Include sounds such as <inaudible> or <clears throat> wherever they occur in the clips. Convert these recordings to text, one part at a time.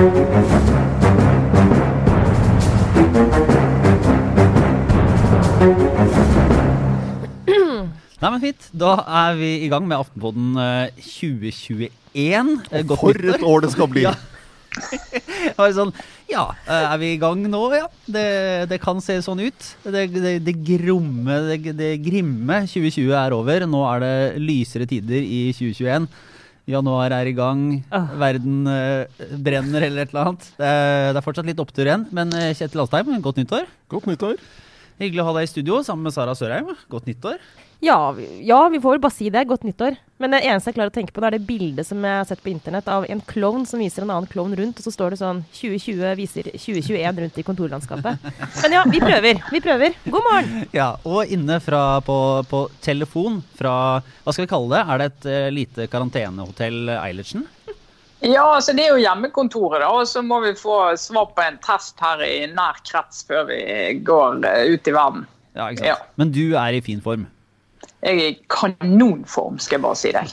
Nei, men fint. Da er vi i gang med Aftenpodden eh, 2021. Eh, godt For et år det skal bli! <laughs> Ja. <laughs> Sånn, ja, eh, er vi i gang nå? Ja, det, det kan se sånn ut. Det, det, det, gromme, det, det grimme 2020 er over. Nå er det lysere tider i 2021. Januar er i gang, Ah. verden eh, brenner eller et eller annet. Det er, det er fortsatt litt opptur igjen, men eh, Kjetil Alstheim, godt nyttår. Godt nyttår. Hyggelig å ha deg i studio sammen med Sara Sørheim. Godt nyttår. Ja, vi- ja, vi får vel bare si det. Godt nyttår. Men det eneste jeg klarer å tenke på, det er det bildet som jeg har sett på internett av en klovn som viser en annen klovn rundt, og så står det sånn 2020 viser 2021 rundt i kontorlandskapet. Men ja, vi prøver. Vi prøver. God morgen. Ja, og inne fra, på, på telefon fra Hva skal vi kalle det? Er det et uh, lite karantenehotell Eilertsen? Ja, altså det er jo hjemmekontoret, da, og så må vi få svar på en test her i nær krets før vi går eh, ut i verden. Ja, ikke sant? Ja. Men du er i fin form. Jeg er i kanonform, skal jeg bare si deg.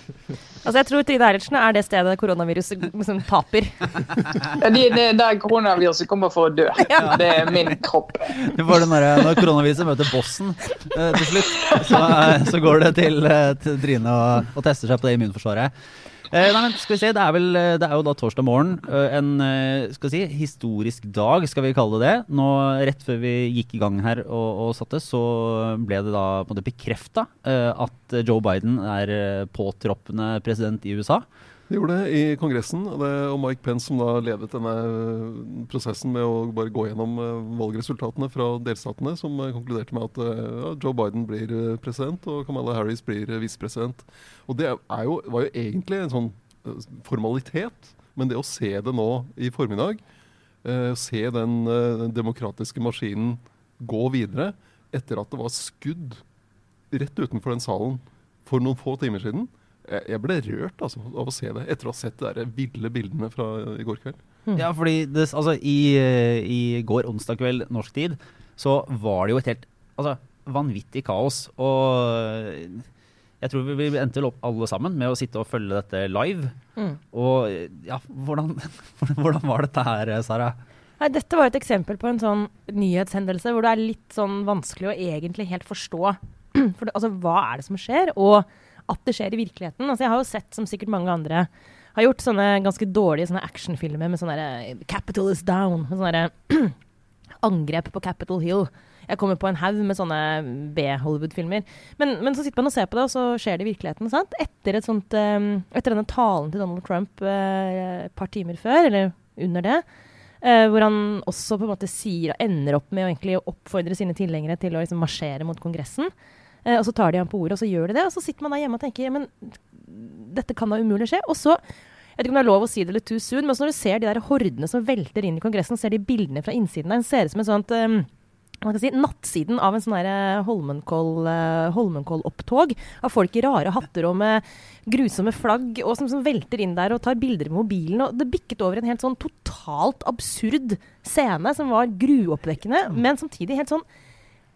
Altså, jeg tror Trine Eilertsen er det stedet koronaviruset liksom taper. <laughs> Ja, Det det er der koronaviruset kommer for å dø. <laughs> Det er min kropp. Du får den der, når koronaviruset møter bossen eh, til slutt, så, eh, så går det til, eh, til Trine og, og tester seg på det immunforsvaret. Eh, nei, men skal vi se, Det er vel, eh, det er jo da torsdag morgen. eh, en eh, skal vi si, historisk dag, skal vi kalle det det. Nå Rett før vi gikk i gang her og, og satte, så ble det da på en måte bekrefta at Joe Biden er påtroppende president i USA. De gjorde det i Kongressen, det, og Mike Pence som da ledet denne øh, prosessen med å bare gå gjennom øh, valgresultatene fra delstatene, som øh, konkluderte med at ja, Joe Biden blir president og Kamala Harris blir visepresident. Og det jo, var jo egentlig en sånn formalitet, men det å se det nå i formiddag, eh, se den, den demokratiske maskinen gå videre etter at det var skudd rett utenfor den salen for noen få timer siden, jeg jeg ble rørt altså, av å se det, etter å ha sett de der ville bildene fra i går kveld. Ja, fordi det, altså, i, eh, i går onsdag kveld norsk tid, så var det jo et helt altså, vanvittig kaos. Og eh, jeg tror vi, endte opp alle sammen med å sitte og følge dette live. Mm. Og eh, ja, hvordan, <laughs> hvordan var dette her, Sara? Nei, dette var et eksempel på en sånn nyhetshendelse hvor det er litt sånn vanskelig å egentlig helt forstå <clears throat> for det, altså, hva er det som skjer, og at det skjer i virkeligheten. Altså, jeg har jo sett, som sikkert mange andre har gjort, sånne ganske dårlige sånne actionfilmer med sånn derre 'Capital is down'. Med sånne derre <clears throat> angrep på Capitol Hill. Jeg kommer på en haug med sånne B-Hollywood-filmer. Men, men så sitter man og ser på det, og så skjer det i virkeligheten. sant? Etter, et sånt, um, etter denne talen til Donald Trump uh, et par timer før, eller under det, uh, hvor han også på en måte sier, ender opp med å oppfordre sine tilhengere til å liksom marsjere mot Kongressen. Eh, og så tar de ham på ordet, og så gjør de det. Og så sitter man der hjemme og tenker men dette kan da umulig skje. Og så jeg vet ikke om det er lov å si det eller too soon, men så når du ser de der hordene som velter inn i Kongressen, ser de bildene fra innsiden der, ser ut som en sånt um, si, nattsiden av en sånn eh, Holmenkoll-opptog Holmenkoll-opptog. Av folk i rare hatter og med grusomme flagg, og som, som velter inn der og tar bilder med mobilen. Og det bikket over en helt sånn totalt absurd scene som var gruoppvekkende, men samtidig helt sånn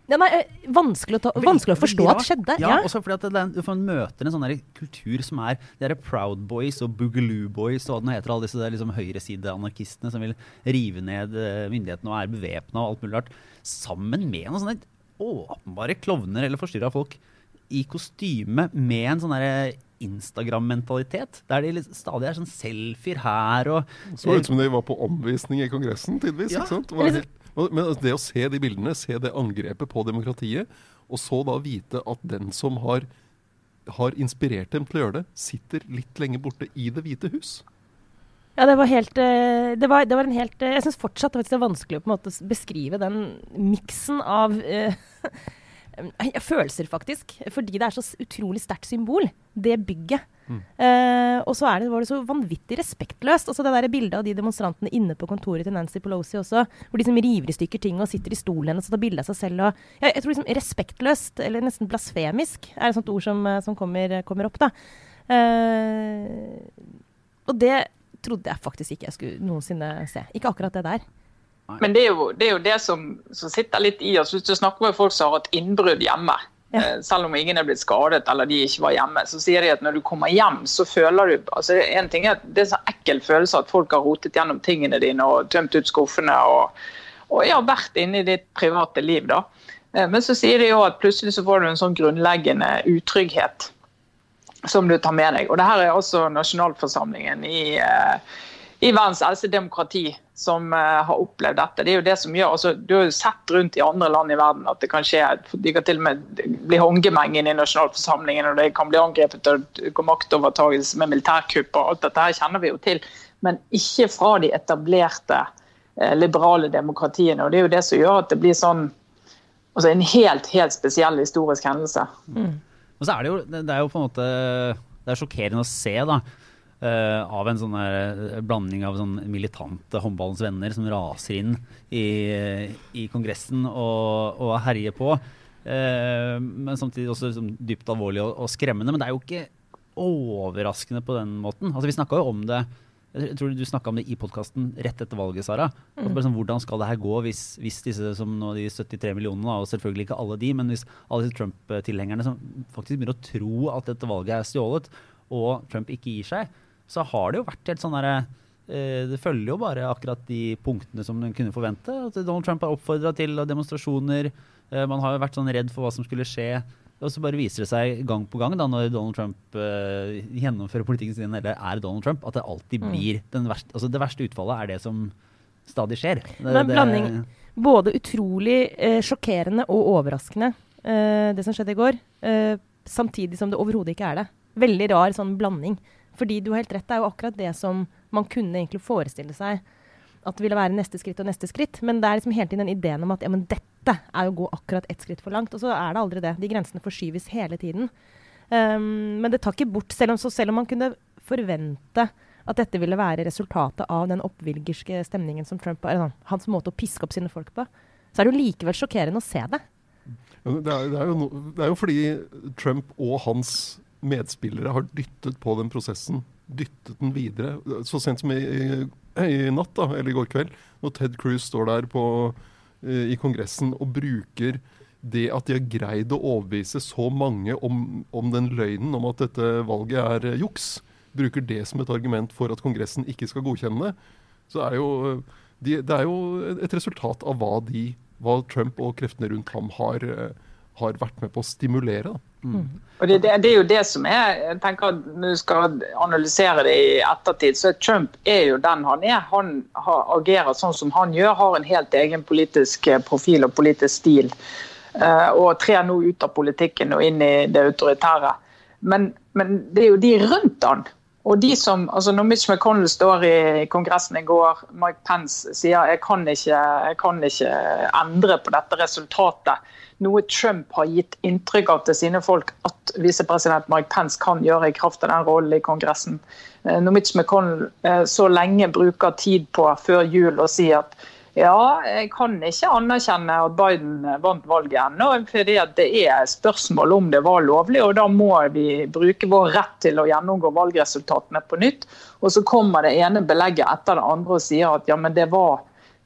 ja, nei, eh, vanskelig, å ta, vanskelig å forstå at skjedde. Ja, Ja. også fordi at er- du møter en sånn kultur som er de der Proud Boys og Boogaloo Boys og hva det heter, alle disse der liksom høyresideanarkistene som vil rive ned eh, myndighetene og er bevæpna og alt mulig rart, sammen med noen sånne åpenbare klovner eller forstyrra folk i kostyme med en sånn derre Instagram-mentalitet. Der de stadig er sånn selfier her og Så ut som de var på omvisning i Kongressen, tidvis. Ja. ikke sant? Var helt, men altså, det å se de bildene, se det angrepet på demokratiet, og så da vite at den som har, har inspirert dem til å gjøre det, sitter litt lenger borte i Det hvite hus. Ja, det var helt eh, Det var, det var en helt eh, Jeg syns fortsatt det er vanskelig å på en måte beskrive den miksen av eh, <laughs> følelser, faktisk. Fordi det er så utrolig sterkt symbol, det bygget. Eh, og så er det, var det så vanvittig respektløst. Altså det der bildet av de demonstrantene inne på kontoret til Nancy Pelosi også, hvor de som river i stykker ting og sitter i stolen hennes og tar bilde av seg selv. Og, ja, jeg tror liksom Respektløst, eller nesten blasfemisk, er et sånt ord som, eh, som kommer, kommer opp. da. Uh, og det trodde jeg faktisk ikke jeg skulle noensinne se. Ikke akkurat det der. Men det er jo det, er jo det som, som sitter litt i oss. Hvis du snakker med folk som har hatt innbrudd hjemme, ja. selv om ingen er blitt skadet eller de ikke var hjemme, så sier de at når du kommer hjem, så føler du altså en ting er at Det er en sånn ekkel følelse at folk har rotet gjennom tingene dine og tømt ut skuffene og, og ja, vært inne i ditt private liv. da. Eh, Men så sier de jo at plutselig så får du en sånn grunnleggende utrygghet som du tar med deg. Og det her er også nasjonalforsamlingen i, eh, i verdens eldste demokrati som eh, har opplevd dette. Det er jo det som gjør, altså, Du har jo sett rundt i andre land i verden at det kan skje De kan til og med bli håndgemeng i nasjonalforsamlingen, og det kan bli angrepet og går maktovertagelse med militærkupp og alt dette her kjenner vi jo til. Men ikke fra de etablerte eh, liberale demokratiene. og Det er jo det som gjør at det blir sånn altså en helt, helt spesiell historisk hendelse. Og så er det jo, det er jo på en måte Det er sjokkerende å se, da. Eh, av en sånn der blanding av sånn militante håndballens venner som raser inn i, i Kongressen og, og herjer på. Uh, men samtidig også liksom dypt alvorlig og, og skremmende. Men det er jo ikke overraskende på den måten. Altså Vi snakka jo om det jeg tror du snakka om det i podkasten rett etter valget, Sara. Mm. bare sånn, hvordan skal det her gå hvis, hvis disse som nå de 73 millionene, og selvfølgelig ikke alle de, men hvis alle disse Trump-tilhengerne som faktisk begynner å tro at dette valget er stjålet, og Trump ikke gir seg, så har det jo vært helt sånn derre eh, det følger jo bare akkurat de punktene som en kunne forvente. At Donald Trump har oppfordra til demonstrasjoner. eh, Man har jo vært sånn redd for hva som skulle skje. Og så bare viser det seg gang på gang da, når Donald Trump uh, gjennomfører politikken sin, eller er Donald Trump, at det alltid blir den verste, altså det verste utfallet er det som stadig skjer. Det, Men en blanding. Både utrolig eh, sjokkerende og overraskende, eh, det som skjedde i går. Eh, samtidig som det overhodet ikke er det. Veldig rar sånn blanding. Fordi du har helt rett, det er jo akkurat det som man kunne egentlig forestille seg at det ville være neste skritt og neste skritt. Men det er liksom hele tiden den ideen om at ja, men dette er jo å gå akkurat ett skritt for langt. Og så er det aldri det. De grensene forskyves hele tiden. Um, men det tar ikke bort, selv om, selv om man kunne forvente at dette ville være resultatet av den oppvilgerske stemningen som Trump eller sånn, hans måte å piske opp sine folk på, så er det jo likevel sjokkerende å se det. Det er, det, er jo det er jo fordi Trump og hans medspillere har dyttet på den prosessen. Dyttet den videre. Så sent som i, i, i natt, da, eller i går kveld, når Ted Cruz står der på, eh, i Kongressen og bruker det at de har greid å overbevise så mange om, om den løgnen om at dette valget er eh, juks, bruker det som et argument for at Kongressen ikke skal godkjenne det, så er jo eh, de, det er jo et resultat av hva, de, hva Trump og kreftene rundt ham har, har vært med på å stimulere. Da. Og det, det, det er jo det som er jeg tenker at Når du skal analysere det i ettertid, så Trump er jo den han er. Han har, agerer sånn som han gjør, har en helt egen politisk eh, profil og politisk stil. eh, og trer nå ut av politikken og inn i det autoritære. Men, men det er jo de rundt han. Og de som, altså Når Mitch McConnell står i Kongressen i går, Mike Pence sier jeg kan ikke, jeg kan ikke endre på dette resultatet. Noe Trump har gitt inntrykk av til sine folk at visepresident Mike Pence kan gjøre i kraft av den rollen i Kongressen. Eh, Når Mitch McConnell eh, så lenge bruker tid på før jul å si at ja, jeg kan ikke anerkjenne at Biden vant valget ennå. fordi Det er spørsmål om det var lovlig, og da må vi bruke vår rett til å gjennomgå valgresultatene på nytt. Og så kommer det ene belegget etter det andre og sier at ja, men det var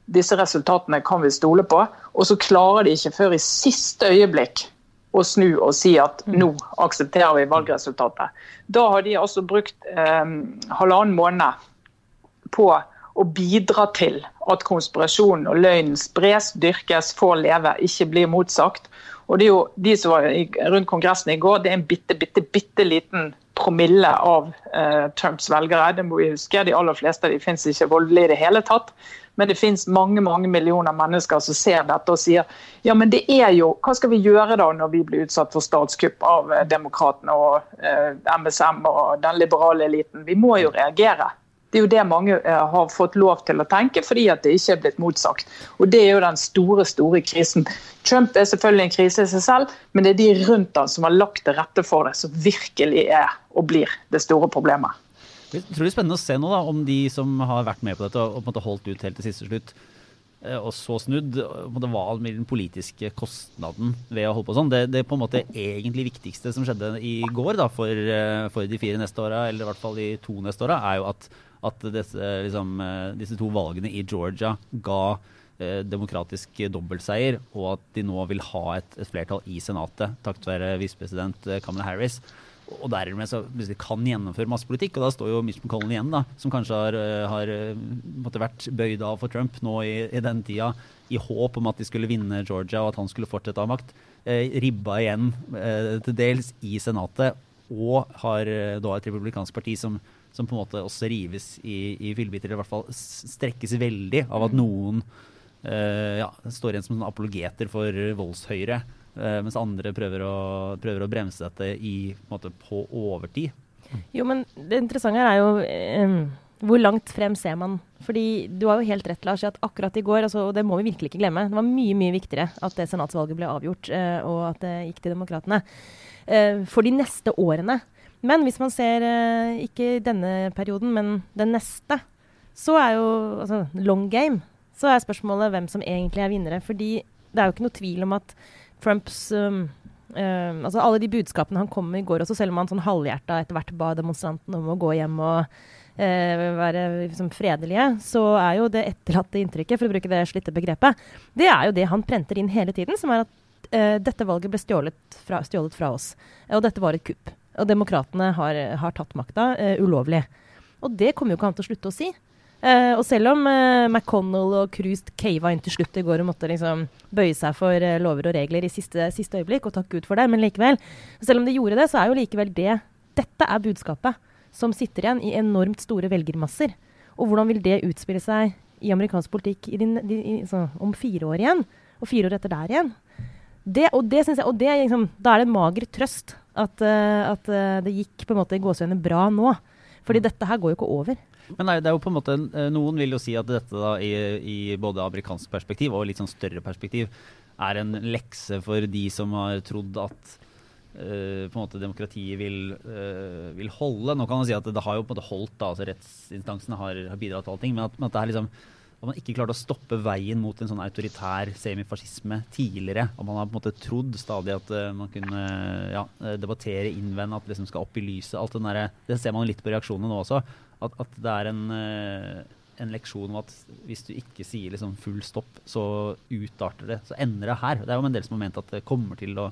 disse resultatene kan vi stole på. Og så klarer de ikke før i siste øyeblikk å snu og si at nå aksepterer vi valgresultatet. Da har de altså brukt eh, halvannen måned på å bidra til at konspirasjonen og løgnen spres, dyrkes, får leve, ikke blir motsagt. Og det er jo De som var rundt Kongressen i går, det er en bitte, bitte, bitte liten promille av eh, Trumps velgere. Det må vi huske. De aller fleste de finnes ikke voldelige i det hele tatt. Men det finnes mange mange millioner mennesker som ser dette og sier ja, men det er jo, hva skal vi gjøre da når vi blir utsatt for statskupp av eh, demokratene og eh, MSM og den liberale eliten? Vi må jo reagere. Det er jo det mange eh, har fått lov til å tenke, fordi at det ikke er blitt motsagt. Og Det er jo den store store krisen. Trump er selvfølgelig en krise i seg selv, men det er de rundt han som har lagt til rette for det, som virkelig er og blir det store problemet. Jeg tror det er spennende å se nå da, om de som har vært med på dette og på en måte holdt ut helt til siste slutt, eh, og så snudd, på hva den politiske kostnaden ved å holde på sånn. Det, det på en måte egentlig viktigste som skjedde i går da, for, eh, for de fire neste åra, eller i hvert fall de to neste åra, er jo at, at disse, liksom, eh, disse to valgene i Georgia ga eh, demokratisk dobbeltseier, og at de nå vil ha et, et flertall i Senatet takket være visepresident eh, Kamala Harris. Og dermed så de kan gjennomføre masse politikk. Og da står jo Mitch McConnell igjen, da, som kanskje har, eh, har måtte vært bøyd av for Trump nå i, i den tida, i håp om at de skulle vinne Georgia og at han skulle fortsette å ha makt. Eh, ribba igjen eh, til dels i Senatet, og har eh, da et republikansk parti som som på en måte også rives i, i fillebiter, eller i hvert fall strekkes veldig av at noen uh, ja, står igjen som apologeter for voldshøyre, uh, mens andre prøver å, prøver å, bremse dette i, på, måte, på overtid. Jo, men det interessante her er jo um, hvor langt frem ser man? Fordi Du har jo helt rett, Lars, at akkurat i går, altså, og det må vi virkelig ikke glemme, det var mye mye viktigere at det senatsvalget ble avgjort, uh, og at det gikk til demokratene. for de neste årene men hvis man ser eh, ikke denne perioden, men den neste, så er jo altså, long game. Så er spørsmålet hvem som egentlig er vinnere. Fordi det er jo ikke noe tvil om at Trumps um, um, Altså alle de budskapene han kom med i går, også selv om han sånn halvhjerta etter hvert ba demonstrantene om å gå hjem og uh, være liksom, fredelige, så er jo det etterlatte inntrykket, for å bruke det slitte begrepet, det er jo det han prenter inn hele tiden, som er at uh, dette valget ble stjålet fra, stjålet fra oss. Og dette var et kupp. Og demokratene har, har tatt makta uh, ulovlig. Og det kommer jo ikke han til å slutte å si. Uh, og selv om uh, McConnell og Cruz cava inn til slutt i går og måtte liksom bøye seg for uh, lover og regler i siste, siste, øyeblikk, og takke ut for det, men likevel Selv om de gjorde det, så er jo likevel det Dette er budskapet som sitter igjen i enormt store velgermasser. Og hvordan vil det utspille seg i amerikansk politikk i din, i, så, om fire år igjen? Og fire år etter der igjen? Det, og det synes jeg, og det, liksom, da er det en mager trøst at, uh, at uh, det gikk på en måte i gåsehudene bra nå. Fordi mm. dette her går jo ikke over. Men nei, det er jo på en måte, eh, Noen vil jo si at dette da i, i både amerikansk perspektiv og litt sånn større perspektiv er en lekse for de som har trodd at uh, på en måte demokratiet vil, uh, vil, holde. Nå kan man si at det har jo på en måte holdt, da, altså rettsinstansene har, har bidratt til allting. Men at, at det er liksom at man ikke klarte å stoppe veien mot en sånn autoritær semifascisme tidligere. Og man har på en måte trodd stadig at uh, man kunne ja, debattere, innvende, at det liksom skal opp i lyset. alt den der, Det ser man litt på reaksjonene nå også. At, at det er en, uh, en, leksjon om at hvis du ikke sier liksom full stopp, så utarter det. Så ender det her. Det er jo en del som har ment at det kommer til å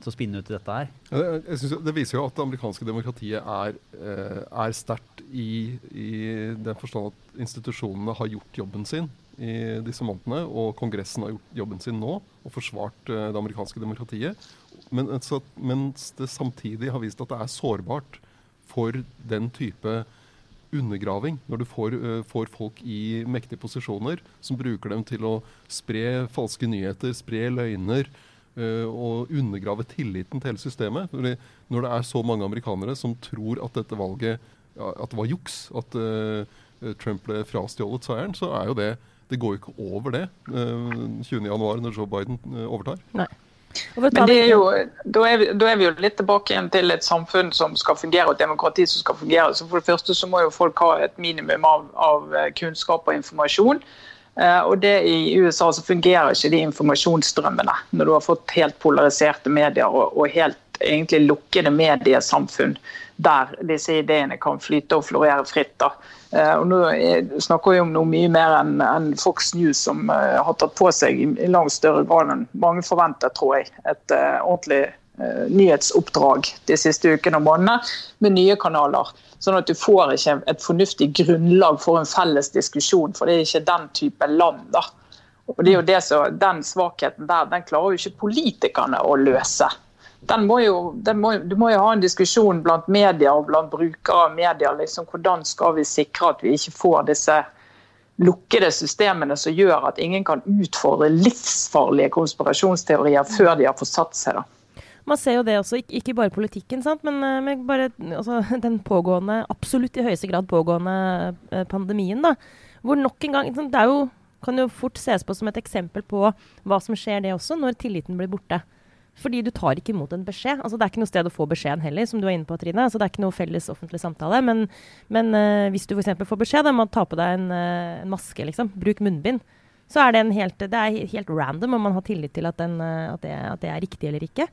til å spinne ut i dette her? Jeg, synes det viser jo at det amerikanske demokratiet er, eh, er sterkt i, i den forstand at institusjonene har gjort jobben sin i disse månedene, og Kongressen har gjort jobben sin nå og forsvart uh, det amerikanske demokratiet. Men, så, mens det samtidig har vist at det er sårbart for den type undergraving. Når du får, får, folk i mektige posisjoner som bruker dem til å spre falske nyheter, spre løgner og undergrave tilliten til hele systemet. Fordi når det er så mange amerikanere som tror at dette valget at det var juks, at uh, Trump ble frastjålet seieren, så er jo det Det går jo ikke over det uh, eh, 20.1, når Joe Biden uh, overtar. Nei. Men det er jo, da, er vi, da er vi jo litt tilbake igjen til et samfunn som skal fungere, og et demokrati som skal fungere. Så For det første så må jo folk ha et minimum av, av kunnskap og informasjon. Uh, og det I USA så fungerer ikke de informasjonsstrømmene når du har fått helt polariserte medier og, og helt egentlig lukkede mediesamfunn der disse ideene kan flyte og florere fritt. da. Eh, og nå snakker vi om noe mye mer enn Fox News, som eh, har tatt på seg i langt større grad enn mange forventet, tror jeg, et eh, ordentlig nyhetsoppdrag de siste ukene og månedene med nye kanaler. Sånn at du får ikke et fornuftig grunnlag for en felles diskusjon, for det er ikke den type land. da. Og det er jo det som, Den svakheten der den klarer jo ikke politikerne å løse må jo, må, du må jo ha en diskusjon blant media og blant brukere av media. Liksom, hvordan skal vi sikre at vi ikke får disse lukkede systemene som gjør at ingen kan utfordre livsfarlige konspirasjonsteorier før de har fått satt seg. da. Man ser jo det også, ikke bare politikken, sant? men, eh, men bare altså, <laughs> den pågående, absolutt i høyeste grad pågående eh, pandemien. da, Hvor nok en gang Det jo, kan jo fort ses på som et eksempel på hva som skjer det også, når tilliten blir borte. Fordi du tar ikke imot en beskjed. Altså, det er ikke noe sted å få beskjeden heller, som du var inne på, Trine. Altså, det er ikke noe felles offentlig samtale. Men, men uh, hvis du f.eks. får beskjed om å ta på deg en, uh, en, maske, liksom, bruk munnbind, så er det, helt, det er helt random om man har tillit til at, den, at, det, at det, er riktig eller ikke.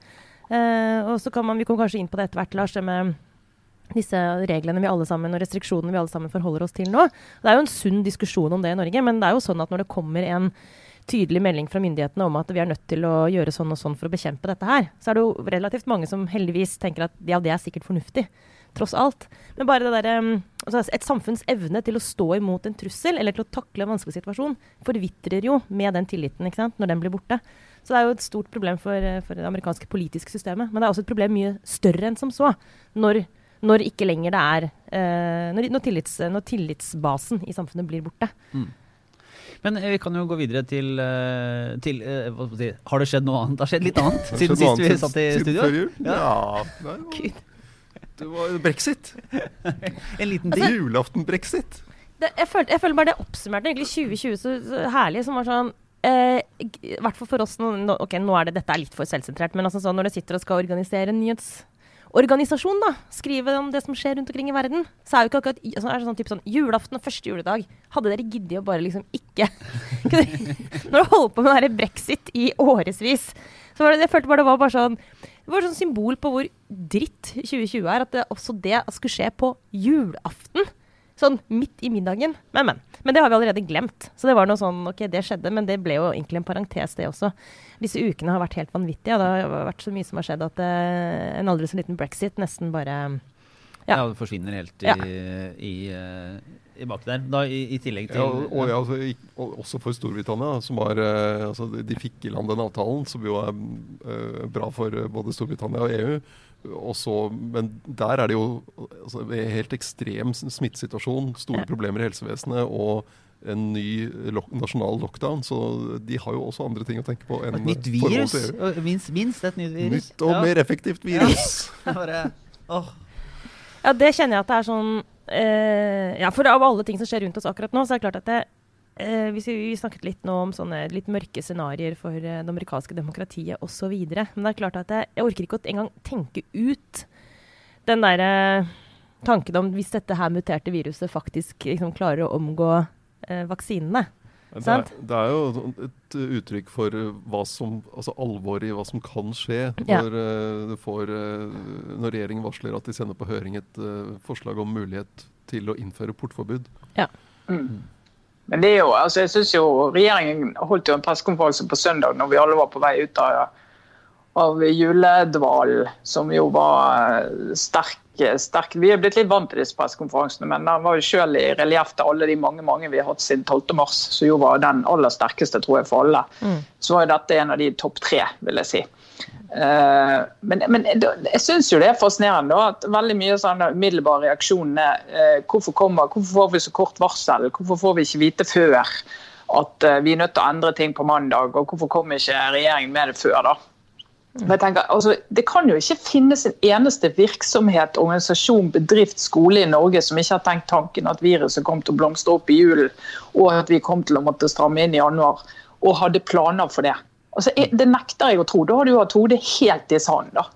Og så kan man, Vi kommer kanskje inn på det etter hvert, Lars, det med disse reglene vi alle sammen, og restriksjonene vi alle sammen forholder oss til nå. Det er jo en sunn diskusjon om det i Norge, men det er jo sånn at når det kommer en tydelig melding fra myndighetene om at vi er nødt til å gjøre sånn og sånn for å bekjempe dette her, så er det jo relativt mange som heldigvis tenker at ja, det er sikkert fornuftig. Tross alt. Men bare det der, um, altså et samfunns evne til å stå imot en trussel eller til å takle en vanskelig situasjon forvitrer jo med den tilliten ikke sant, når den blir borte. Så det er jo et stort problem for, for det amerikanske politiske systemet. Men det er også et problem mye større enn som så. Når når ikke lenger det er uh, når, når, tillits, når, tillitsbasen i samfunnet blir borte. Mm. Men eh, vi kan jo gå videre til, uh, til si, Har det skjedd noe annet? Det har skjedd litt annet siden sist vi satt i studio? Ja, ja det, det var brexit. <laughs> en liten ting. Altså, Julaften-brexit. Jeg, jeg, føler bare det oppsummerte egentlig 2020 så, så herlig, som var sånn i hvert fall for oss nå, ok, nå er det, Dette er litt for selvsentrert, men altså sånn, når du sitter og skal organisere en nyhetsorganisasjon, da, skrive om det som skjer rundt omkring i verden, så er jo ikke akkurat så er det sånn, type sånn julaften og første juledag. Hadde dere giddet å bare liksom ikke <laughs> Når du holder på med det brexit i årevis, så var det, jeg følte bare det var bare sånn det var sånn symbol på hvor dritt 2020 er. At det, også det skulle skje på julaften. Sånn midt i middagen. Men, men. Men det har vi allerede glemt. Så det var noe sånn OK, det skjedde, men det ble jo egentlig en parentes, det også. Disse ukene har vært helt vanvittige. Og det har vært så mye som har skjedd at uh, en aldri så liten brexit nesten bare ja. ja det forsvinner helt i, ja. i, i, i bak der. Da, i, i, tillegg til ja, og, ja, altså, Også for Storbritannia, som har uh, altså, De fikk i land den avtalen, som jo er bra for både Storbritannia og EU. Også, men der er det jo altså, helt ekstrem smittesituasjon, store ja. problemer i helsevesenet og en ny lock, nasjonal lockdown. Så de har jo også andre ting å tenke på enn Et nytt virus? Minst, minst, et nytt virus. Nytt og ja. mer effektivt virus. <laughs> Ja. oh. ja, det kjenner jeg at det er sånn eh, Ja, for av alle ting som skjer rundt oss akkurat nå, så er det klart at det, Eh, vi, vi, snakket litt nå om sånne litt mørke scenarioer for eh, det amerikanske demokratiet osv. Men det er klart at jeg, jeg orker ikke å engang tenke ut den derre eh, tanken om hvis dette her muterte viruset faktisk liksom, klarer å omgå eh, vaksinene. Det er, det er, jo et uttrykk for hva som, altså alvoret i hva som kan skje når, ja. uh, får, uh, når, regjeringen varsler at de sender på høring et uh, forslag om mulighet til å innføre portforbud. Ja. Mm. Men det er jo, altså jeg synes jo regjeringen holdt jo en pressekonferanse på søndag når vi alle var på vei ut av, av juledvalen, som jo var sterk, sterk. Vi er blitt litt vant til disse pressekonferansene, men den var jo selv i relieff til alle de mange mange vi har hatt siden 12.3, som jo var den aller sterkeste, tror jeg, for alle. Mm. Så var jo dette en av de topp tre, vil jeg si. Uh, men, men, jeg syns jo det er fascinerende da, at veldig mye sånn umiddelbare reaksjon er uh, hvorfor, kommer, hvorfor får vi så kort varsel? Hvorfor får vi ikke vite før at uh, vi er nødt til å endre ting på mandag? Og hvorfor kommer ikke regjeringen med det før, da? Men jeg tenker, altså, Det kan jo ikke finnes en eneste virksomhet, organisasjon, bedrift, skole i Norge som ikke har tenkt tanken at viruset kom til å blomstre opp i julen, og at vi kom til å måtte stramme inn i januar, og hadde planer for det. Altså, det nekter jeg å tro. Da har du hatt hodet helt i sanden. da.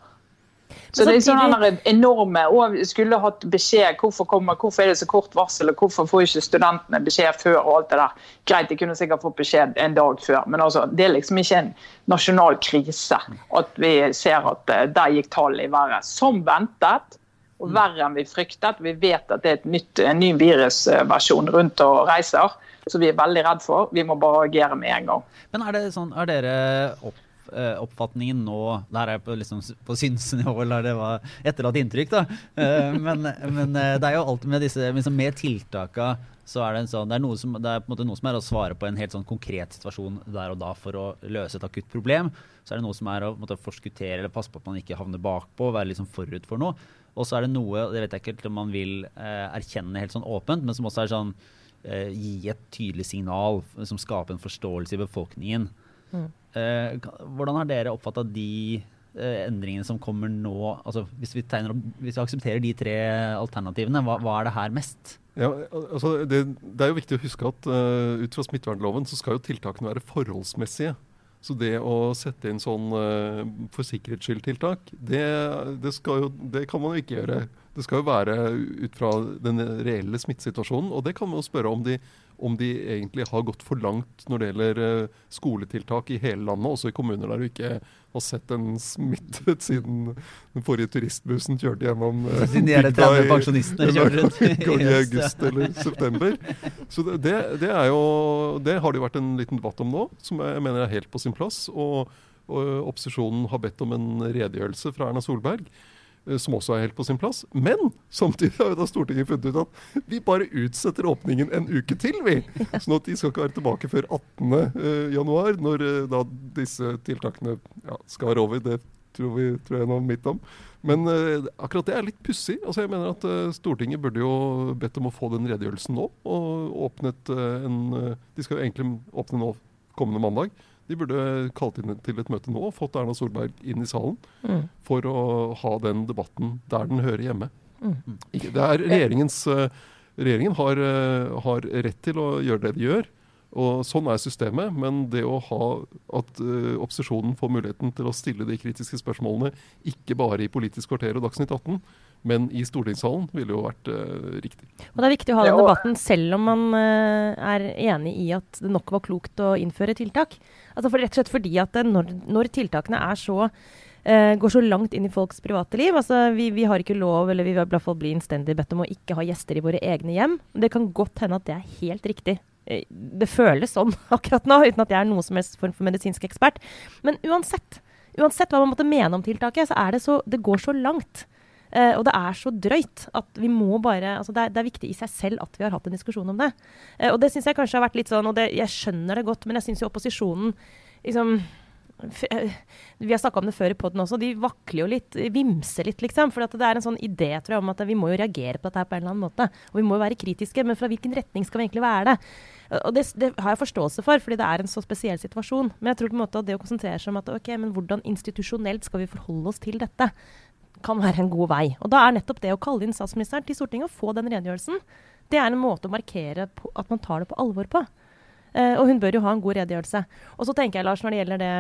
Så det er sånne enorme og skulle hatt beskjed hvorfor, kommer, hvorfor er det så kort varsel, og hvorfor får ikke studentene beskjed før og alt det der. Greit, de kunne sikkert fått beskjed en dag før, men altså, det er liksom ikke en nasjonal krise at vi ser at uh, der gikk tallet i været. Som ventet, og verre enn vi fryktet. Vi vet at det er nytt, en ny virusversjon rundt og reiser som vi er veldig redd for. Vi må bare agere med en gang. Men er, det sånn, er dere opp, eh, oppfatningen nå Det her er på, liksom, på synsnivå, eller det var etterlatt inntrykk, da. Eh, men, men, eh, det er jo alltid med disse liksom, Med tiltaka så er det, sånn, det, er som, det er på en måte noe som er å svare på en helt sånn konkret situasjon der og da for å løse et akutt problem. Så er det noe som er å måte, forskuttere eller passe på at man ikke havner bakpå, være liksom forut for noe. Og så er det noe det vet jeg ikke om man vil erkjenne helt sånn åpent, men som også er sånn eh, gi et tydelig signal som skaper en forståelse i befolkningen. Mm. Eh, hvordan har dere oppfatta de eh, endringene som kommer nå? Altså, hvis, vi tegner, hvis, vi aksepterer de tre alternativene, hva, hva er det her mest? Ja, altså det, det, er jo viktig å huske at uh, ut fra smittevernloven så skal jo tiltakene være forholdsmessige. Så det å sette inn sånn uh, for sikkerhets skyld-tiltak, det, det, det, kan man jo ikke gjøre Det skal jo være ut fra den reelle smittesituasjonen. Og det kan man jo spørre om de, om de egentlig har gått for langt når det gjelder eh, skoletiltak i hele landet, også i kommuner der du ikke har sett en smittet <laughs> siden den forrige turistbussen kjørte gjennom eh, <laughs> Siden de er bygda 30 i- pensjonistene kjører rundt <laughs> i gang i august eller september. Så det, det, det er jo Det har det jo vært en liten debatt om nå, som jeg mener er helt på sin plass. Og, og opposisjonen har bedt om en redegjørelse fra Erna Solberg. Eh, Som også er helt på sin plass. Men samtidig har jo da Stortinget funnet ut at vi bare utsetter åpningen en uke til, vi. Sånn at de skal ikke være tilbake før 18. eh, når eh, da disse tiltakene ja, skal være over. Det tror, vi, tror jeg noe midt om. Men uh, akkurat det er litt pussig. Altså, jeg mener at uh, Stortinget burde jo bedt om å få den redegjørelsen nå. Og åpnet uh, en De skal jo egentlig åpne nå kommende mandag. De burde kalt inn til et møte nå og fått Erna Solberg inn i salen Mm. for å ha den debatten der den hører hjemme. Mm. Det er regjeringens eh, Regjeringen har, eh, har rett til å gjøre det de gjør. Og Sånn er systemet, men det å ha at uh, opposisjonen får muligheten til å stille de kritiske spørsmålene, ikke bare i Politisk kvarter og Dagsnytt 18, men i stortingssalen, ville jo vært uh, riktig. Og det er viktig å ha den debatten selv om man uh, er enig i at det nok var klokt å innføre tiltak. Altså for, rett og slett fordi at når, når tiltakene er så eh, går så langt inn i folks private liv. Altså, vi, vi har ikke lov, eller vi vil i hvert fall bli innstendig bedt om å ikke ha gjester i våre egne hjem. Det kan godt hende at det er helt riktig. Eh, Det føles sånn <laughs> akkurat nå, uten at jeg er noen som helst form for medisinsk ekspert. Men uansett, uansett hva man måtte mene om tiltaket, så er det så Det går så langt. Uh, og det er så drøyt at vi må bare altså det, er, det er viktig i seg selv at vi har hatt en diskusjon om det. Uh, og det syns jeg kanskje har vært litt sånn, og det, jeg skjønner det godt, men jeg syns jo opposisjonen liksom Vi har snakka om det før i poden også. De vakler jo litt, vimser litt, liksom. For det er en sånn idé tror jeg, om at vi må jo reagere på dette her på en eller annen måte. Og vi må jo være kritiske, men fra hvilken retning skal vi egentlig være det? Og det, det har jeg forståelse for, fordi det er en så spesiell situasjon. Men jeg tror på en måte at det å konsentrere seg om at ok, men hvordan institusjonelt skal vi forholde oss til dette? kan være en god vei. Og da er nettopp det å kalle inn statsministeren til Stortinget og få den redegjørelsen, det er en måte å markere på, at man tar det på alvor på. Uh, og hun bør jo ha en god redegjørelse. Og så tenker jeg, Lars, når det gjelder det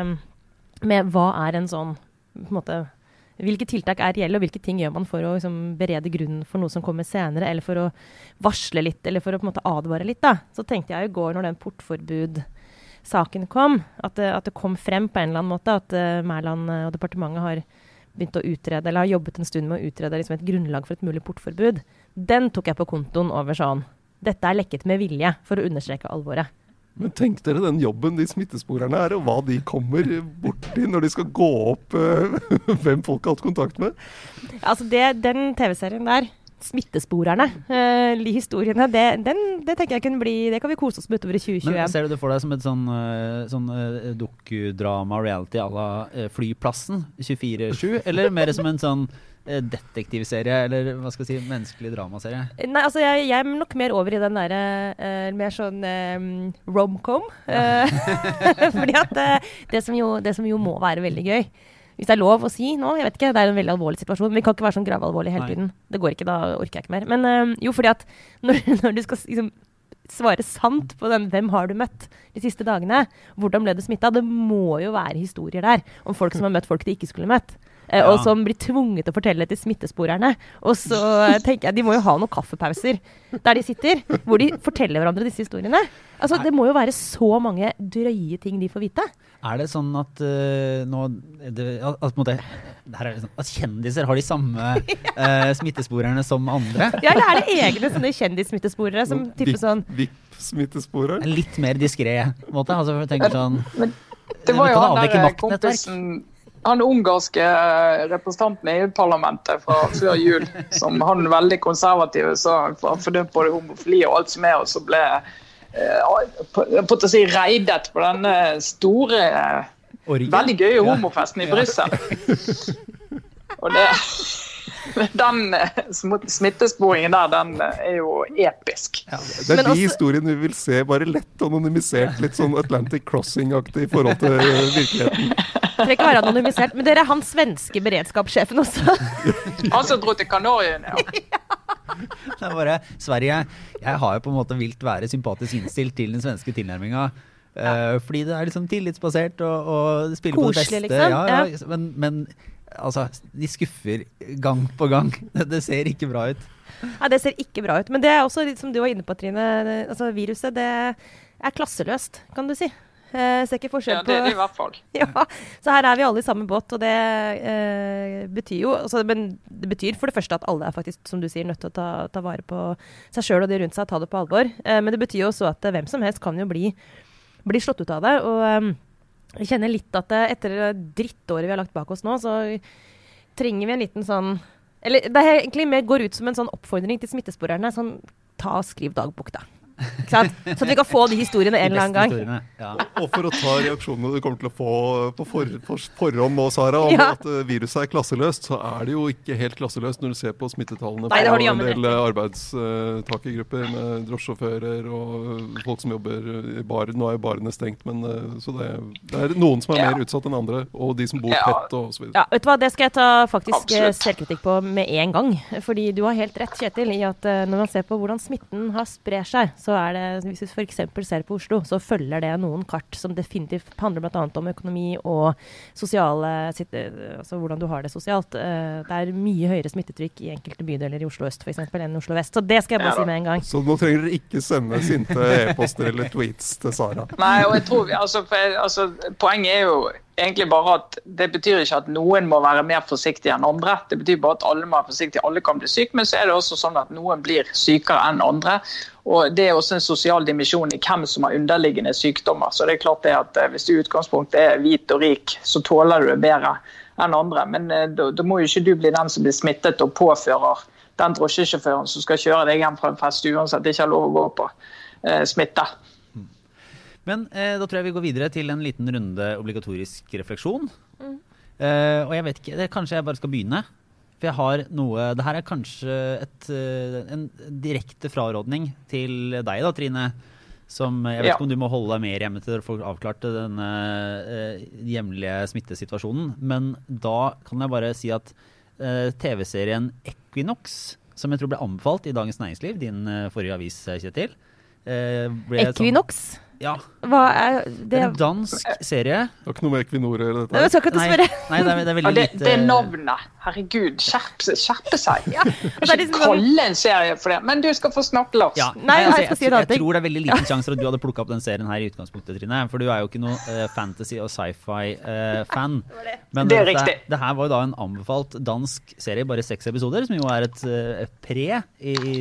med hva er en sånn på en måte, Hvilke tiltak er reelle, og hvilke ting gjør man for å liksom, berede grunnen for noe som kommer senere, eller for å varsle litt, eller for å på en måte advare litt. da. Så tenkte jeg i går, når den portforbud-saken kom, at det, at det kom frem på en eller annen måte at uh, Mæland eh, og departementet har begynt å utrede, eller har jobbet en stund med å utrede liksom, et grunnlag for et mulig portforbud. Den tok jeg på kontoen over sånn Dette er lekket med vilje, for å understreke alvoret. Men tenk dere den jobben de smittesporerne er, og hva de kommer borti når de skal gå opp eh, <laughs> hvem folk har hatt kontakt med. Altså det, Den TV-serien der, 'Smittesporerne', eh, historiene, det, den, det tenker jeg kunne bli Det kan vi kose oss med utover i 2021. Men ser du det for deg som et sånn, eh, sånn eh, dokudrama, reality à la Flyplassen 24-7? Eller mer som en sånn detektivserie, eller hva skal jeg si, menneskelig dramaserie? Nei, altså jeg, jeg er nok mer over i den derre uh, mer sånn um, romcom. Ja. <laughs> <laughs> fordi at uh, det, som jo, det som jo må være veldig gøy Hvis det er lov å si nå, jeg vet ikke, det er en veldig alvorlig situasjon. Men vi kan ikke være sånn gravalvorlig hele Nei. tiden. Det går ikke, da orker jeg ikke mer. Men eh, jo, fordi at <laughs> når, når du skal liksom svare sant på den 'Hvem har du møtt?' de siste dagene. Hvordan ble du smitta? Det må jo være historier der om folk som har møtt folk de ikke skulle møtt. Eh, Ja. Og som blir tvunget til å fortelle til smittesporerne. Og så <laughs> tenker jeg de må jo ha noen kaffepauser der de sitter, hvor de forteller hverandre disse historiene. Altså, Det må jo være så mange drøye ting de får vite. Er det sånn at uh, nå det, at, måte, det her er det sånn, at kjendiser har de samme <laughs> uh, smittesporerne som andre? Ja, Eller er det egne sånne kjendissmittesporere som tipper sånn VIP-smittesporer? Litt mer diskré måte? Altså, tenker sånn Det var jo han der kompisen han ungarske eh, representanten i EU-parlamentet fra før jul, som han veldig konservative sa han fordømte både homofili og alt som er, og så ble eh, på, si reidet på denne store, eh, veldig gøye homofesten i. Brussel. <laughs> Og det <laughs> Den eh, smittesporingen der, den eh, er jo episk. Ja. Det er Men de også- historiene vi vil se, bare lett anonymisert. Litt sånn Atlantic Crossing-aktig i forhold til virkeligheten. Det <laughs> trenger ikke være anonymisert. Men dere er han svenske beredskapssjefen også. <laughs> Han som dro til Kanariøyene, ja. Det er bare Sverige Jeg har jo på en måte vilt være sympatisk innstilt til den svenske tilnærminga. eh, fordi det er liksom tillitsbasert og, og spiller på det Koselig, beste. liksom. Ja, ja, Men, men Altså, de skuffer gang på gang. <laughs> Det, ser ikke bra ut. Nei, det ser ikke bra ut. Men det er også som du var inne på, Trine. Altså, viruset det er klasseløst, kan du si. Jeg ser ikke forskjell på Ja, det er det i hvert fall. <laughs> ja, Så her er vi alle i samme båt, og det eh, betyr jo altså, Men det betyr for det første at alle er faktisk, som du sier, nødt til å ta, ta vare på seg sjøl og de rundt seg, ta det på alvor. Eh, men det betyr jo også at eh, hvem som helst kan jo bli, bli slått ut av det. Og eh, jeg kjenner litt at etter drittåret vi har lagt bak oss nå, så trenger vi en liten sånn Eller det er egentlig mer går ut som en sånn oppfordring til smittesporerne. Sånn ta og skriv dagbok, da. Ikke sant? Så at vi kan få de historiene en eller annen gang. Ja. Og for å ta reaksjonene du kommer til å få på for, for, forhånd nå, Sara, om Ja. at eh, viruset er klasseløst, så er det jo ikke helt klasseløst når du ser på smittetallene Nei, det har du på en del eh, arbeidstakergrupper med drosjesjåfører og eh, folk som jobber i bar. Nå er jo barene stengt, men eh, så det, det er noen som er Ja. mer utsatt enn andre, og de som bor Ja. tett og så videre. Ja, vet du hva, Det skal jeg ta faktisk eh, Absolutt. selvkritikk på med en gang. Fordi du har helt rett, Kjetil, i at eh, når man ser på hvordan smitten har sprer seg, så er det, hvis vi f.eks. ser på Oslo, så følger det noen kart som definitivt handler bl.a. om økonomi og sosiale eh, Altså hvordan du har det sosialt. Eh, Det er mye høyere smittetrykk i enkelte bydeler i Oslo øst for eksempel, enn i Oslo vest. Så det skal jeg bare Ja si med en gang. Så nå trenger dere ikke sende sinte e-poster eller tweets til Sara. Nei, og jeg tror altså, for, altså, Poenget er jo egentlig bare at det betyr ikke at noen må være mer forsiktige enn andre. Det betyr bare at alle må være forsiktige, alle kan bli syke, men så er det også sånn at noen blir sykere enn andre. Og Det er også en sosial dimensjon i hvem som har underliggende sykdommer. Så det er klart det at eh, Hvis du i utgangspunktet er hvit og rik, så tåler du det bedre enn andre. Men eh, da da må jo ikke du bli den som blir smittet og påfører den drosjesjåføren som skal kjøre deg hjem fra en fest uansett ikke har lov å gå på, eh, smitte. Men eh, da tror jeg vi går videre til en liten runde obligatorisk refleksjon. Eh, og jeg vet ikke, det, kanskje jeg bare skal begynne. For jeg har noe Det her er kanskje et, eh, en direkte frarådning til deg da, Trine. Som Jeg vet Ja. ikke om du må holde deg mer hjemme til dere får avklart denne eh, hjemlige smittesituasjonen. Men da kan jeg bare si at eh, TV-serien Equinox, som jeg tror ble anbefalt i Dagens Næringsliv, din eh, forrige avis, Kjetil eh, sånn- Equinox? Ja. Hva er Det det? er en dansk serie. Det har ikke noe med Equinor å gjøre, dette Jeg her. skal ikke spørre. nei det, er, det er Ja, veldig det, lite det er navnet. Herregud, skjerpe seg. Ja, det Ikke liksom kalle en serie for det. Men du skal få snakke, Lars. Ja, Nei, nei, altså, jeg jeg, jeg, jeg, tror det er veldig liten sjanse for at du hadde plukka opp den serien her i utgangspunktet, Trine. For du er jo ikke noe uh, fantasy- og sci-fi-fan. <laughs> Men Det er det, riktig. det her var jo da en anbefalt dansk serie, bare seks episoder, som jo er et, uh, pre i, i,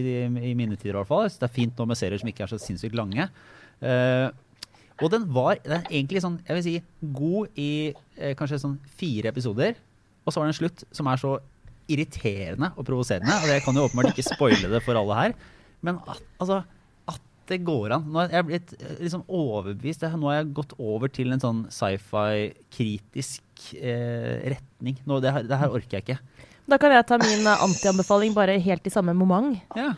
i mine tider, i hvert fall. Så det er fint nå med serier som ikke er så sinnssykt lange. Eh, og den var den er egentlig sånn, jeg vil si, god i eh, kanskje sånn fire episoder. Og så var det en slutt som er så irriterende og provoserende. Og jeg kan jo åpenbart ikke spoile det for alle her. Men at, altså, at det går an. Nå er jeg blitt eh, liksom overbevist. Nå har jeg gått over til en sånn sci-fi-kritisk eh, retning. Nå, det, her, det her orker jeg ikke. Da kan jeg ta min antianbefaling bare helt i samme moment. Ja.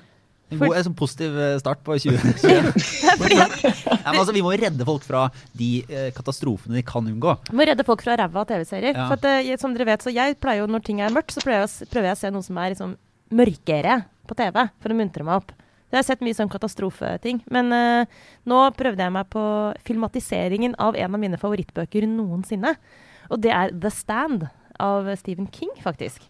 En god, en sånn positiv eh, start på 2021. <laughs> <laughs> Ja, altså, vi må redde folk fra de eh, katastrofene de kan unngå. Vi Må redde folk fra ræva TV-serier. Ja. For at, eh, som dere vet, så jeg pleier jo når ting er mørkt, så prøver jeg, prøver jeg å se noe som er liksom mørkere på TV, for å muntre meg opp. Jeg har sett mye sånn katastrofeting. Men eh, nå prøvde jeg meg på filmatiseringen av en av mine favorittbøker noensinne. Og det er The Stand av Stephen King, faktisk.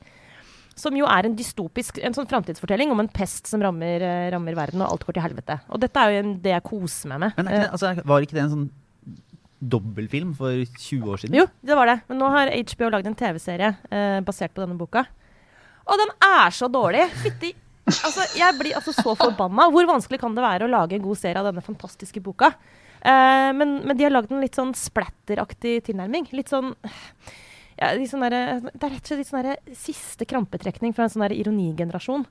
Som jo er en dystopisk en sånn framtidsfortelling om en pest som rammer, eh, rammer verden, og alt går til helvete. Og dette er jo en, det jeg koser meg med. Men ikke, det- altså, var ikke det en sånn dobbeltfilm for 20 år siden? Jo, det var det. Men nå har HBO lagd en TV-serie eh, basert på denne boka. Og den er så dårlig! Fytti Altså, jeg blir altså så forbanna. Hvor vanskelig kan det være å lage en god serie av denne fantastiske boka? Eh, men, men de har lagd en litt sånn splatteraktig tilnærming. Litt sånn ja, de der, Det er rett og slett litt sånn siste krampetrekning fra en sånn ironigenerasjon.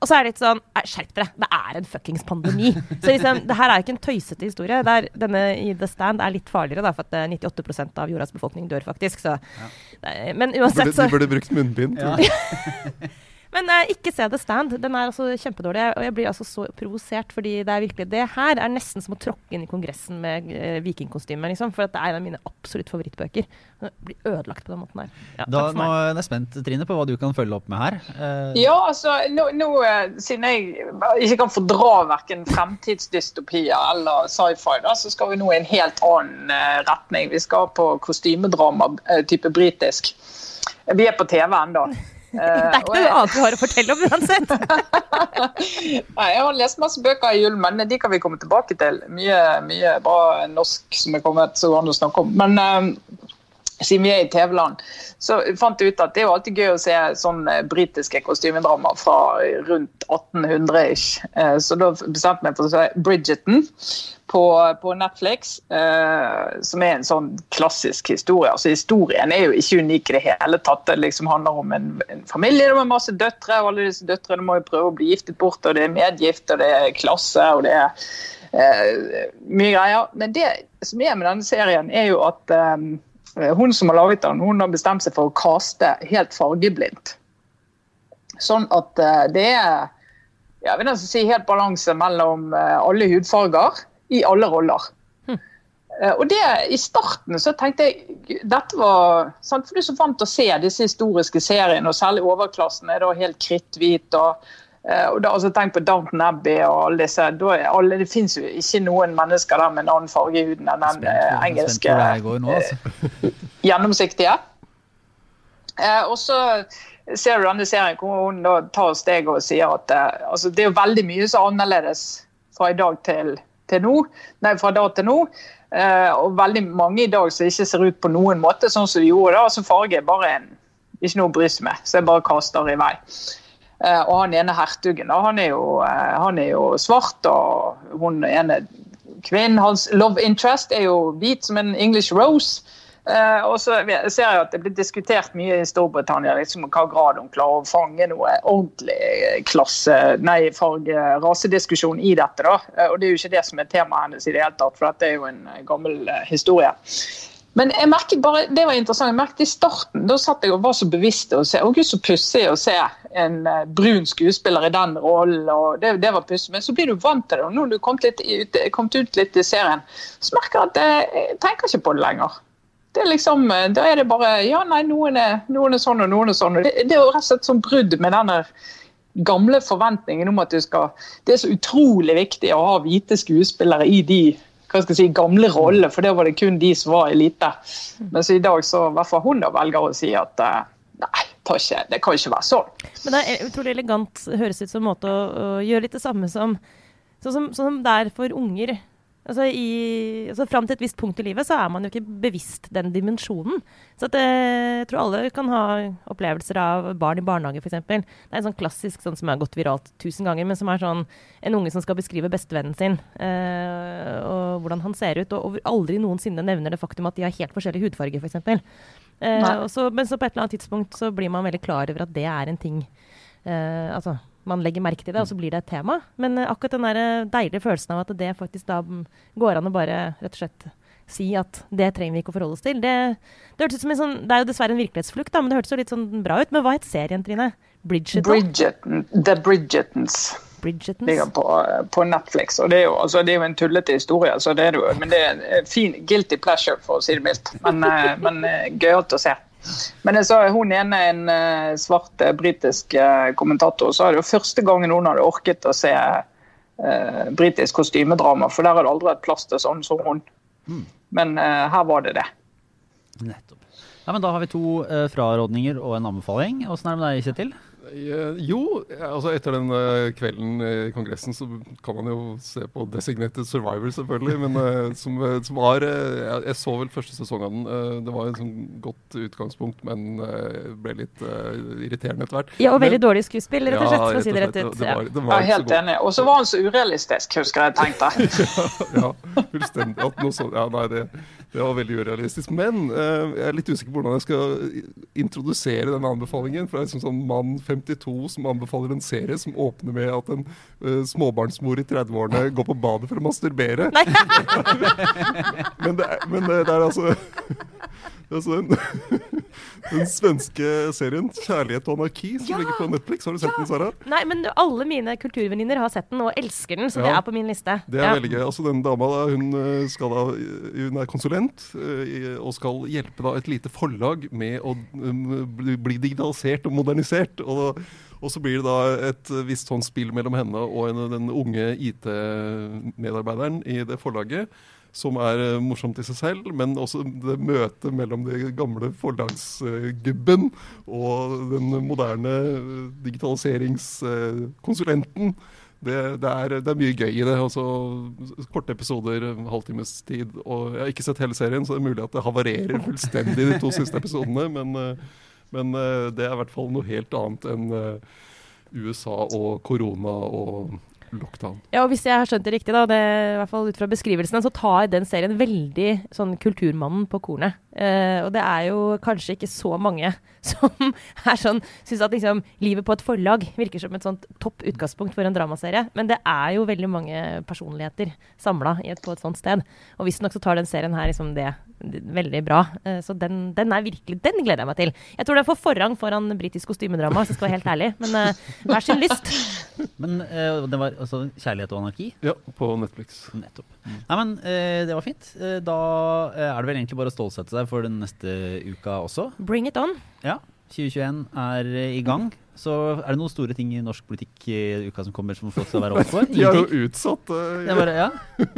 Og så er det litt sånn Skjerp dere! Det er en fuckings pandemi. Så liksom, det her er ikke en tøysete historie. Er, denne i The Stand er litt farligere, da, for at eh, 98% av jordas befolkning dør faktisk. Så. Ja. Men uansett, så de burde brukt munnbind. Ja. <laughs> Men uh, ikke se The Stand. Den er altså kjempedårlig. Og jeg blir altså så provosert, fordi det er virkelig Det her er nesten som å tråkke inn i Kongressen med uh, vikingkostyme, liksom. For at det er en av mine absolutt favorittbøker. Den blir ødelagt på den måten her. Ja, Da, takk for nå er jeg spent, Trine, på hva du kan følge opp med her. Uh, Ja, altså, nå, nå, eh, Siden jeg ikke kan fordra verken fremtidsdystopier eller sci-fi, da, så skal vi nå i en helt annen eh, retning. Vi skal på kostymedrama, eh, type britisk. Vi er på TV ennå. Det er ikke noe annet du har å fortelle om uansett. <laughs> Nei, jeg har lest masse bøker i julen, men de kan vi komme tilbake til. Mye, mye bra norsk som er kommet, så går an å snakke om. Men siden vi er i TV-land, så fant jeg ut at det er jo alltid gøy å se sånne britiske kostymedrama fra rundt 1800-ish. Uh, så da bestemte jeg meg for å se Bridgerton på, på Netflix, uh, som er en sånn klassisk historie. Altså Historien er jo ikke unik i det hele tatt. Det liksom handler om en, en familie med masse døtre, og alle disse døtrene må jo prøve å bli giftet bort, og det er medgift, og det er klasse, og det er eh, mye greier. Men det som er med denne serien, er jo at um, hun som har laget den, hun har bestemt seg for å kaste helt fargeblindt. Sånn at uh, det er jeg vil nesten si helt balanse mellom alle hudfarger i alle roller. Hm. Og det, I starten så tenkte jeg dette var sant, For du er så vant til å se disse historiske seriene, og særlig overklassen er da helt kritthvit. og, og da, altså Tenk på Downton Abbey og alle disse. Alle, det fins jo ikke noen mennesker der med en annen farge i huden enn den uh, engelske nå, altså. <laughs> gjennomsiktige. og så ser du denne serien hvor hun da tar steg og sier at altså, det er jo veldig mye som er annerledes fra i dag til til nå, nei, fra da til nå. Eh, og veldig mange i dag som ikke ser ut på noen måte sånn som de gjorde da. Så farge er bare en, ikke noe å bry seg med, så jeg bare kaster i vei. Uh, og han ene hertugen han er, jo, uh, han er jo svart, og hun ene kvinnen, hans love interest, er jo hvit som en English rose. Uh, og så ser jeg at Det blir diskutert mye i Storbritannia liksom hva grad hun klarer å fange noe ordentlig klasse, nei, farge, rasediskusjon i dette. da, uh, og Det er jo ikke det som er temaet hennes, i det hele tatt, for dette er jo en gammel uh, historie. Men jeg merket bare, det var interessant, jeg merket i starten, da satt jeg og var så bevisst å se og gud, så pussig å se en brun skuespiller i den rollen. og Det, det var pussig. Men så blir du vant til det. og Nå har du kommet, ut, kommet ut litt i serien, så merker jeg at jeg, jeg tenker ikke på det lenger. Det er liksom, da er det bare Ja, nei, noen er, noen er sånn og noen er sånn. Det, det er jo rett og slett sånn brudd med denne gamle forventningen om at du skal Det er så utrolig viktig å ha hvite skuespillere i de hva skal jeg si, gamle rolle, for det var det kun de som var elite. Mens i dag så hvert fall hun da velger å si at nei, ikke, det kan ikke være sånn. Men det er utrolig elegant, høres ut som en måte å, å gjøre litt det samme som Sånn som, sånn som det er for unger. Altså, i, altså Fram til et visst punkt i livet så er man jo ikke bevisst den dimensjonen. Så at, eh, jeg tror alle kan ha opplevelser av barn i barnehage, f.eks. Det er en sånn klassisk sånn som har gått viralt tusen ganger, men som er sånn en unge som skal beskrive bestevennen sin eh, og hvordan han ser ut, og, og aldri noensinne nevner det faktum at de har helt forskjellig hudfarge, f.eks. Eh, så, men så på et eller annet tidspunkt så blir man veldig klar over at det er en ting eh, altså man legger merke til det, og så blir det et tema. Men uh, akkurat den der eh, deilige følelsen av at det faktisk da går an å bare rett og slett si at det trenger vi ikke å forholde oss til. Det, det, sånn, det er jo dessverre en virkelighetsflukt, da, men det hørtes jo litt sånn bra ut. Men hva het serien, Trine? Bridgeton? Bridgeton. The Bridgetons. Bridgetons. Ligger på, på, Netflix. og Det er jo, altså, det er jo en tullete historie, så det er det jo, men det er en fin guilty pleasure, for å si det mildt. Men, men gøyalt å se. Men jeg sa hun ene en uh, svart uh, britisk uh, kommentator sa det jo første gangen hun hadde orket å se eh, britisk kostymedrama, for der har det aldri vært plass til sånn som hun. Mm. Men her var det det. Nettopp. Ja, men Da har vi to frarådninger og en anbefaling. Åssen er det med deg, Kjetil? Jo, altså etter den kvelden i Kongressen så kan man jo se på Designated Survivor, selvfølgelig. Men som, som, var uh, Jeg så vel første sesong av den. Det var et sånn godt utgangspunkt, men ble litt irriterende etter hvert. Ja, og veldig men, dårlig skuespill, rett og slett, for å si det rett ut. Det, var, det var ja, helt enig. Og så var han så urealistisk, husker jeg tenkte. ja, <laughs> ja, fullstendig. At noe sånt, ja, nei, det, det var veldig urealistisk. Men jeg er litt usikker på hvordan jeg skal introdusere denne anbefalingen. For det er liksom sånn mann 52 som anbefaler en serie som åpner med at en uh, småbarnsmor i 30-årene går på badet for å masturbere. <laughs> men, det er, men det er altså Altså den, <laughs> den, svenske serien 'Kjærlighet og anarki' som ja! ligger på Netflix. Har du sett ja! den, Sara? Nei, men alle mine kulturvenninner har sett den og elsker den, så ja. det er på min liste. Det er veldig gøy. Altså, den dama hun, eh, skal da, hun er konsulent eh, og skal hjelpe da et lite forlag med å bli digitalisert og modernisert. Og, Og så blir det da et visst sånn spill mellom henne og en, den unge IT-medarbeideren i det forlaget. Som er eh, morsomt i seg selv, men også det møtet mellom den gamle forlagsgubben og den moderne eh, digitaliseringskonsulenten. Det, det, er, det, er, mye gøy i det. Også korte episoder, halvtimes tid. Og jeg har ikke sett hele serien, så det er mulig at det havarerer fullstendig de to siste episodene. Men, eh, men det er i hvert fall noe helt annet enn USA og korona og lockdown. Ja, og Hvis jeg har skjønt det riktig, da, det, i hvert fall ut fra beskrivelsene, så tar den serien veldig sånn Kulturmannen på kornet. Eh, og det er jo kanskje ikke så mange <laughs> som er sånn syns at liksom, livet på et forlag virker som et sånt topp utgangspunkt for en dramaserie. Men det er jo veldig mange personligheter samla på et sånt sted. Og visstnok så tar den serien her liksom det veldig bra. Uh, så den, den, er virkelig Den gleder jeg meg til. Jeg tror den får forrang foran britisk kostymedrama, hvis jeg skal være helt ærlig. Men hver sin lyst. <laughs> Men det var altså 'Kjærlighet og anarki'? Ja, på Netflix. Nettopp. Nei, men det var fint. da er det vel egentlig bare å stålsette seg for den neste uka også. Bring it on. Ja. 2021 er i gang. Så er det noen store ting i norsk politikk i uka som kommer som folk skal være overfor? for? De har jo utsatt uh, ja. Bare, ja.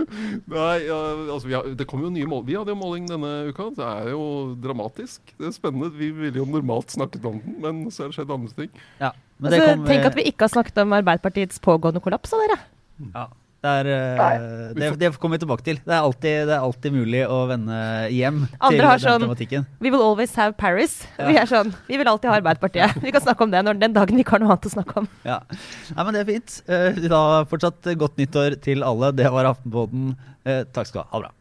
<laughs> Nei, ja, altså, har, det kommer jo nye mål. Vi hadde jo måling denne uka. Det er jo dramatisk. Det er spennende. Vi ville jo normalt snakket om den, men så har det skjedd andre ting. Ja, altså, kom, tenk at vi ikke har snakket om Arbeiderpartiets pågående kollaps av dere. Ja. Det, er, uh, det, det, kommer vi tilbake til. Det er, alltid, det er alltid mulig å vende hjem Andre til har sånn We will always have Paris. Ja. Vi er sånn Vi vil alltid ha Arbeiderpartiet. <laughs> Vi kan snakke om det når, den dagen vi ikke har noe annet å snakke om. Ja, Nei, men Det er fint. Uh, da fortsatt godt nyttår til alle. Det var Aftenpåten. Uh, takk skal du ha. Ha det bra.